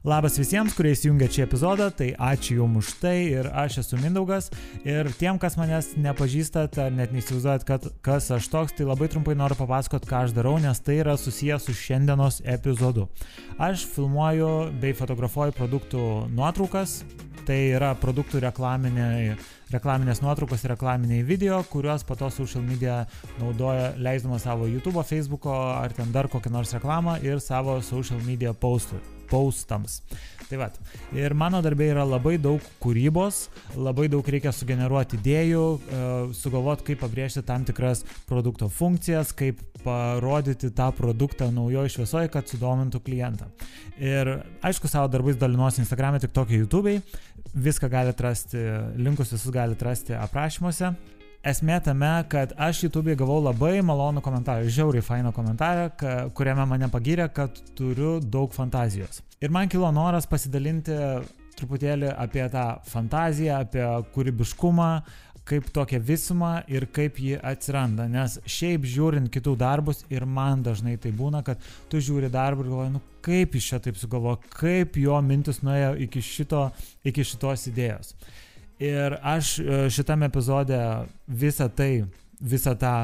Labas visiems, kurie įsijungia šį epizodą, tai ačiū Jums už tai ir aš esu Mindaugas. Ir tiem, kas manęs nepažįstat ar net neįsivaizduojat, kad kas aš toks, tai labai trumpai noriu papasakot, ką aš darau, nes tai yra susijęs su šiandienos epizodu. Aš filmuoju bei fotografuoju produktų nuotraukas, tai yra produktų reklaminiai reklaminės nuotraukos ir reklaminiai video, kuriuos po to social media naudoja leisdamas savo YouTube, Facebook ar ten dar kokią nors reklamą ir savo social media postų, postams. Tai va. Ir mano darbė yra labai daug kūrybos, labai daug reikia sugeneruoti idėjų, e, sugalvoti, kaip pabrėžti tam tikras produkto funkcijas, kaip parodyti tą produktą naujoje šviesoje, kad sudomintų klientą. Ir aišku, savo darbais dalinuosi Instagram'e, tik tokia YouTube'ai. Viską galite rasti, linkus visus galite rasti aprašymuose. Esmė tame, kad aš YouTube gavau labai malonų komentarą, žiauriai fainą komentarą, kuriame mane pagyrė, kad turiu daug fantazijos. Ir man kilo noras pasidalinti truputėlį apie tą fantaziją, apie kūrybiškumą, kaip tokią visumą ir kaip ji atsiranda. Nes šiaip žiūrint kitų darbus ir man dažnai tai būna, kad tu žiūri darbą ir galvoji, nu kaip jis čia taip sugalvojo, kaip jo mintis nuėjo iki, šito, iki šitos idėjos. Ir aš e, šitame epizode visą tai, visą tą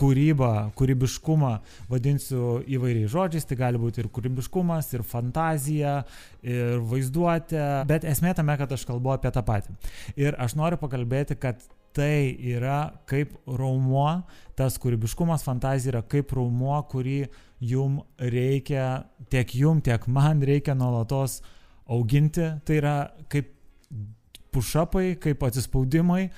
kūrybą, kūrybiškumą vadinsiu įvairiais žodžiais, tai gali būti ir kūrybiškumas, ir fantazija, ir vaizduotė, bet esmė tame, kad aš kalbu apie tą patį. Ir aš noriu pakalbėti, kad tai yra kaip raumuo, tas kūrybiškumas, fantazija yra kaip raumuo, kurį jum reikia, tiek jum, tiek man reikia nuolatos auginti, tai yra kaip pušapai, kaip atsispaudimai,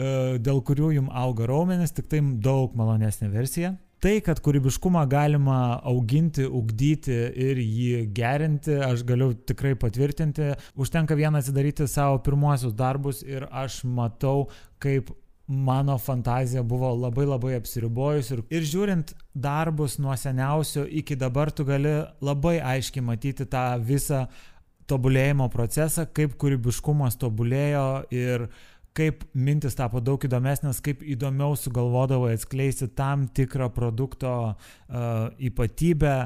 E, dėl kurių jums auga raumenis, tik tai daug malonesnė versija. Tai, kad kūrybiškumą galima auginti, ugdyti ir jį gerinti, aš galiu tikrai patvirtinti. Užtenka vieną atsidaryti savo pirmuosius darbus ir aš matau, kaip mano fantazija buvo labai labai apsiribojus ir, ir žiūrint darbus nuo seniausio iki dabar tu gali labai aiškiai matyti tą visą tobulėjimo procesą, kaip kūrybiškumas tobulėjo ir kaip mintis tapo daug įdomesnės, kaip įdomiau sugalvodavo atskleisti tam tikrą produkto uh, ypatybę.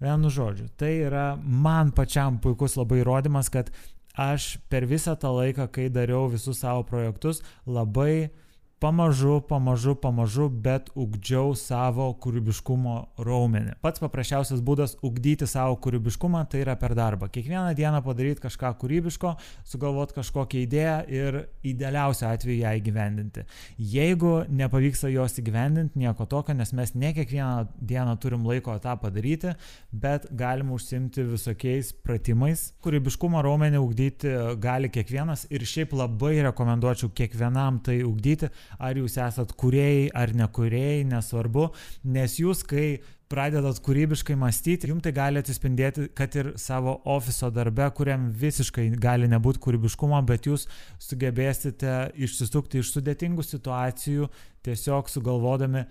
Vienu žodžiu, tai yra man pačiam puikus labai įrodymas, kad aš per visą tą laiką, kai dariau visus savo projektus, labai uh, pamažu, pamažu, pamažu, bet ugdžiau savo kūrybiškumo raumenį. Pats paprasčiausias būdas ugdyti savo kūrybiškumą tai yra per darbą. Kiekvieną dieną padaryti kažką kūrybiško, sugalvoti kažkokią idėją ir idealiausiu atveju ją įgyvendinti. Jeigu nepavyksta jos įgyvendinti, nieko tokio, nes mes ne kiekvieną dieną turim laiko tą padaryti, bet galim užsimti visokiais pratimais. Kūrybiškumo raumenį ugdyti gali kiekvienas ir šiaip labai rekomenduočiau kiekvienam tai ugdyti ar jūs esat kuriejai ar nekuriejai, nesvarbu, nes jūs, kai pradedat kūrybiškai mąstyti, jums tai gali atsispindėti, kad ir savo ofiso darbe, kuriam visiškai gali nebūti kūrybiškumo, bet jūs sugebėsite išsisukti iš sudėtingų situacijų, tiesiog sugalvodami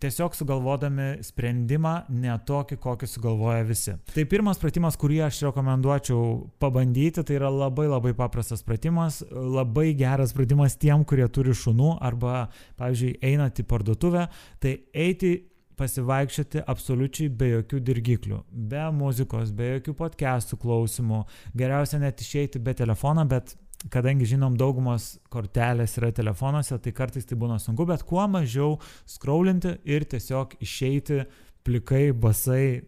tiesiog sugalvodami sprendimą ne tokį, kokį sugalvoja visi. Tai pirmas pratimas, kurį aš rekomenduočiau pabandyti, tai yra labai labai paprastas pratimas, labai geras pratimas tiem, kurie turi šunų arba, pavyzdžiui, einat į parduotuvę, tai eiti pasivaikščioti absoliučiai be jokių dirgiklių, be muzikos, be jokių podcastų klausimų, geriausia net išeiti be telefono, bet kadangi žinom daugumos kortelės yra telefonuose, tai kartais tai būna sunku, bet kuo mažiau scrollinti ir tiesiog išeiti plikai, basai,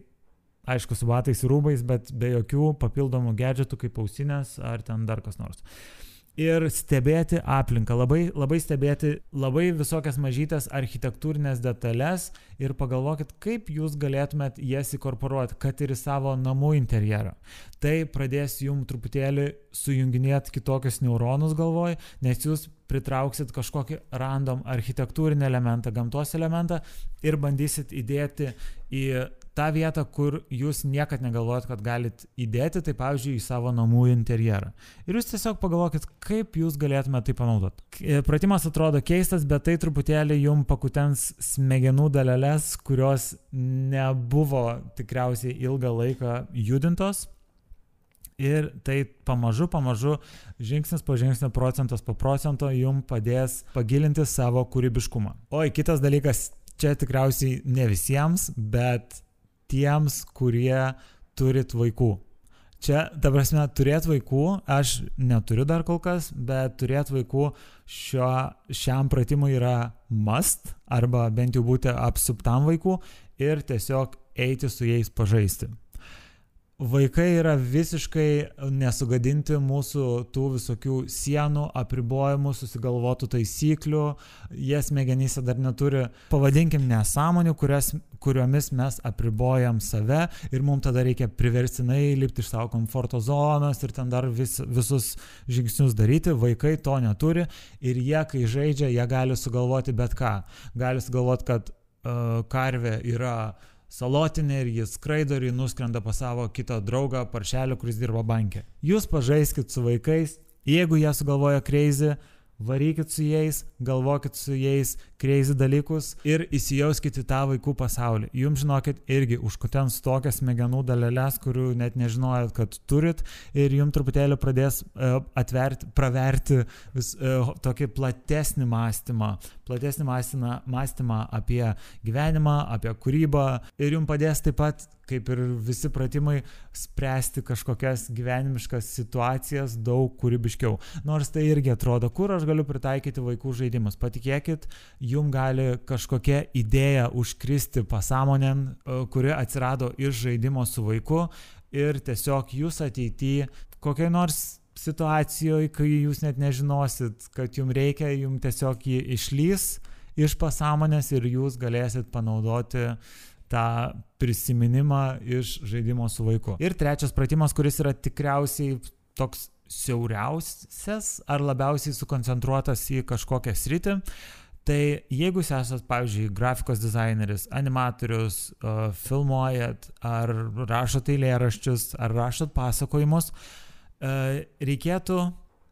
aišku, su batais rūbais, bet be jokių papildomų gadgetų kaip ausinės ar ten dar kas nors ir stebėti aplinką, labai, labai stebėti labai visokias mažytės architektūrinės detalės ir pagalvokit, kaip jūs galėtumėt jas įkorporuoti, kad ir į savo namų interjerą. Tai pradės jums truputėlį sujunginėti kitokius neuronus galvoj, nes jūs pritrauksit kažkokį random architektūrinį elementą, gamtos elementą ir bandysit įdėti į tą vietą, kur jūs niekad negalvojat, kad galit įdėti, tai pavyzdžiui, į savo namų interjerą. Ir jūs tiesiog pagalvokit, kaip jūs galėtumėte tai panaudoti. Pratimas atrodo keistas, bet tai truputėlį jum pakutens smegenų dalelės, kurios nebuvo tikriausiai ilgą laiką judintos. Ir tai pamažu, pamažu, žingsnis po žingsnio, procentas po procento jum padės pagilinti savo kūrybiškumą. Oi, kitas dalykas, čia tikriausiai ne visiems, bet tiems, kurie turit vaikų. čia, ta prasme, turėti vaikų, aš neturiu dar kol kas, bet turėti vaikų šio, šiam pratimui yra must, arba bent jau būti apsuptam vaikų ir tiesiog eiti su jais pažaisti vaikai yra visiškai nesugadinti mūsų tų visokių sienų, apribojimų, susigalvotų taisyklių, jie smegenyse dar neturi, pavadinkim, nesąmonių, kurias, kuriomis mes apribojam save ir mums tada reikia priverstinai lipti iš savo komforto zonos ir ten dar vis, visus žingsnius daryti, vaikai to neturi ir jie, kai žaidžia, jie gali sugalvoti bet ką. Gali sugalvoti, kad uh, karvė yra uh, salotinė ir jis skraido ir jį nuskrenda pas savo kitą draugą paršelį, kuris dirba bankė. Jūs pažaiskit su vaikais, jeigu jie sugalvoja kreizį, varykit su jais, galvokit su jais crazy dalykus ir įsijauskit į tą vaikų pasaulį. Jums žinokit irgi užkutens tokias smegenų dalelės, kurių net nežinojot, kad turit ir jums truputėlį pradės uh, atverti, praverti vis uh, tokį platesnį mąstymą, platesnį mąstymą, mąstymą apie gyvenimą, apie kūrybą ir jums padės taip pat kaip ir visi pratimai, spręsti kažkokias gyvenimiškas situacijas daug kūrybiškiau. Nors tai irgi atrodo, kur aš galiu pritaikyti vaikų žaidimus. Patikėkit, jum gali kažkokia idėja užkristi pasąmonėn, e, kuri atsirado iš žaidimo su vaiku ir tiesiog jūs ateityje kokiai nors situacijoje, kai jūs net nežinosit, kad jums reikia, jums tiesiog jį išlys iš pasąmonės ir jūs galėsit panaudoti tą prisiminimą iš žaidimo su vaiku. Ir trečias pratimas, kuris yra tikriausiai toks siauriausias ar labiausiai sukoncentruotas į kažkokią sritį, Tai jeigu jūs esate, pavyzdžiui, grafikos dizaineris, animatorius, filmuojat, ar rašote eilėraščius, ar rašot pasakojimus, reikėtų,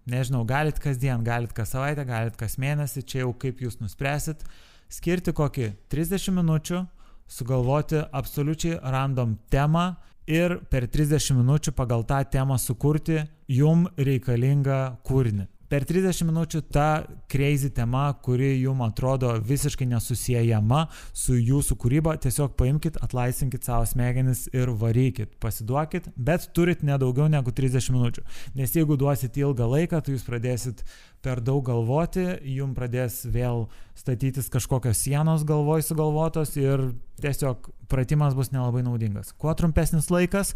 nežinau, galit kasdien, galit kas savaitę, galit kas mėnesį, čia jau kaip jūs nuspręsit, skirti kokį 30 minučių sugalvoti absoliučiai random temą ir per 30 minučių pagal tą temą sukurti jum reikalingą kūrinį per 30 minučių ta crazy tema, kuri jums atrodo visiškai nesusijęjama su jūsų kūryba, tiesiog paimkite, atlaisinkit savo smegenis ir varykit, pasiduokit, bet turit nedaugiau negu 30 minučių. Nes jeigu duosit ilgą laiką, tai jūs pradėsit per daug galvoti, jums pradės vėl statytis kažkokios sienos galvoj sugalvotos ir tiesiog pratimas bus nelabai naudingas. Kuo trumpesnis laikas,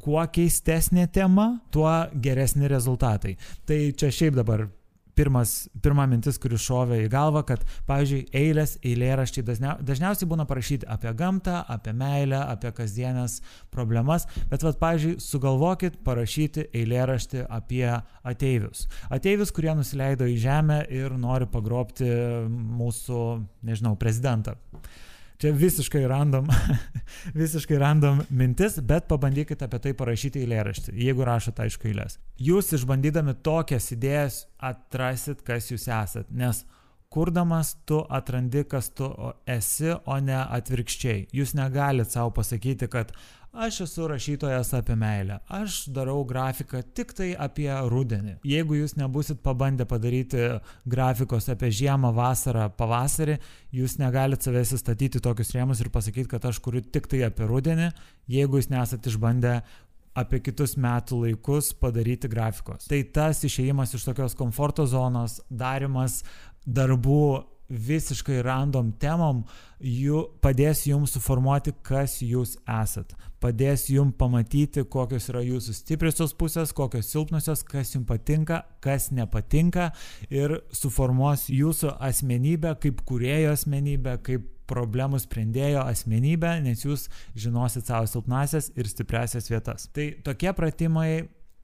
kuo keistesnė tema, tuo geresni rezultatai. Tai čia šiaip dabar pirmas, pirma mintis, kuri šovė į galvą, kad, pavyzdžiui, eilės, eilėraščiai dažnia, dažniausiai būna parašyti apie gamtą, apie meilę, apie kasdienės problemas, bet, vad, pavyzdžiui, sugalvokit parašyti eilėraštį apie ateivius. Ateivius, kurie nusileido į žemę ir nori pagrobti mūsų, nežinau, prezidentą. Čia visiškai random, visiškai random mintis, bet pabandykite apie tai parašyti eilėraštį, jeigu rašote aišku eilės. Jūs išbandydami tokias idėjas atrasit, kas jūs esat, nes kurdamas tu atrandi, kas tu esi, o ne atvirkščiai. Jūs negalit savo pasakyti, kad Aš esu rašytojas apie meilę. Aš darau grafiką tik tai apie rudenį. Jeigu jūs nebusit pabandę padaryti grafikos apie žiemą, vasarą, pavasarį, jūs negalite savęs įstatyti tokius rėmus ir pasakyti, kad aš kuriu tik tai apie rudenį, jeigu jūs nesate išbandę apie kitus metų laikus padaryti grafikos. Tai tas išėjimas iš tokios komforto zonos, darimas darbų visiškai random temom, jų padės jums suformuoti, kas jūs esat. Padės jums pamatyti, kokios yra jūsų stipriosios pusės, kokios silpnosios, kas jums patinka, kas nepatinka ir suformuos jūsų asmenybę kaip kurėjo asmenybę, kaip problemų sprendėjo asmenybę, nes jūs žinosit savo silpnasias ir stipresias vietas. Tai tokie pratimai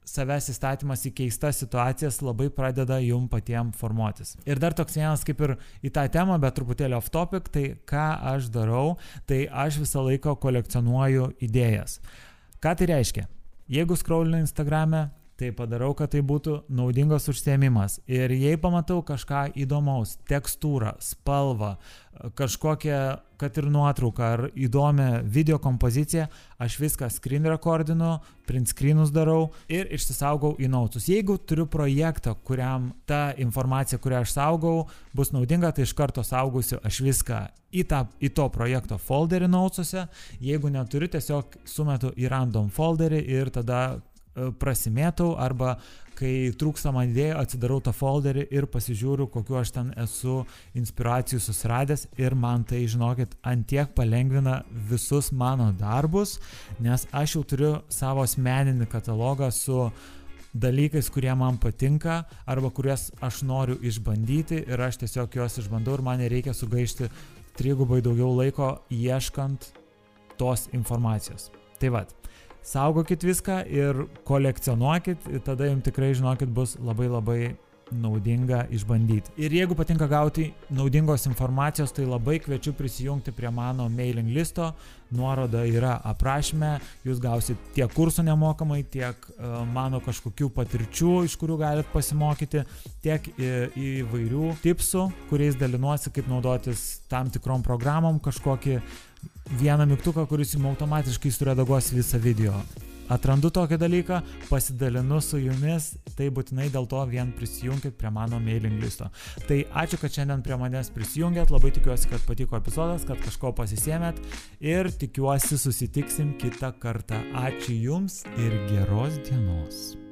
savęs įstatymas į keistas situacijas labai pradeda jum patiem formuotis. Ir dar toks vienas kaip ir į tą temą, bet truputėlį off topic, tai ką aš darau, tai aš visą laiką kolekcionuoju idėjas. Ką tai reiškia? Jeigu scrollinu Instagram'e, tai padarau, kad tai būtų naudingas užsiemimas. Ir jei pamatau kažką įdomaus, tekstūrą, spalvą, kažkokią, kad ir nuotrauką ar įdomią video kompoziciją, aš viską screen recordinu, print screenus darau ir išsisaugau į nautus. Jeigu turiu projektą, kuriam ta informacija, kurią aš saugau, bus naudinga, tai iš karto saugosiu aš viską į, tą, į to projekto folderį nautuose. Jeigu neturiu, tiesiog sumetu į random folderį ir tada prasimėtau arba kai trūksta man idėjų, atsidarau tą folderį ir pasižiūriu, kokiu aš ten esu inspiracijų susiradęs ir man tai, žinokit, antiek palengvina visus mano darbus, nes aš jau turiu savo asmeninį katalogą su dalykais, kurie man patinka arba kuriuos aš noriu išbandyti ir aš tiesiog juos išbandau ir man nereikia sugaišti trigubai daugiau laiko ieškant tos informacijos. Tai vad, saugokit viską ir kolekcionuokit, tada jums tikrai, žinokit, bus labai labai naudinga išbandyti. Ir jeigu patinka gauti naudingos informacijos, tai labai kviečiu prisijungti prie mano mailing listo. Nuoroda yra aprašyme, jūs gausit tiek kursų nemokamai, tiek uh, mano kažkokių patirčių, iš kurių galite pasimokyti, tiek įvairių tipsų, kuriais dalinuosi, kaip naudotis tam tikrom programom, kažkokį vieną mygtuką, kuris jums automatiškai suredaguos visą video atrandu tokį dalyką, pasidalinu su jumis, tai būtinai dėl to vien prisijunkit prie mano mailing listo. Tai ačiū, kad šiandien prie manęs prisijungėt, labai tikiuosi, kad patiko epizodas, kad kažko pasisėmėt ir tikiuosi susitiksim kitą kartą. Ačiū Jums ir geros dienos.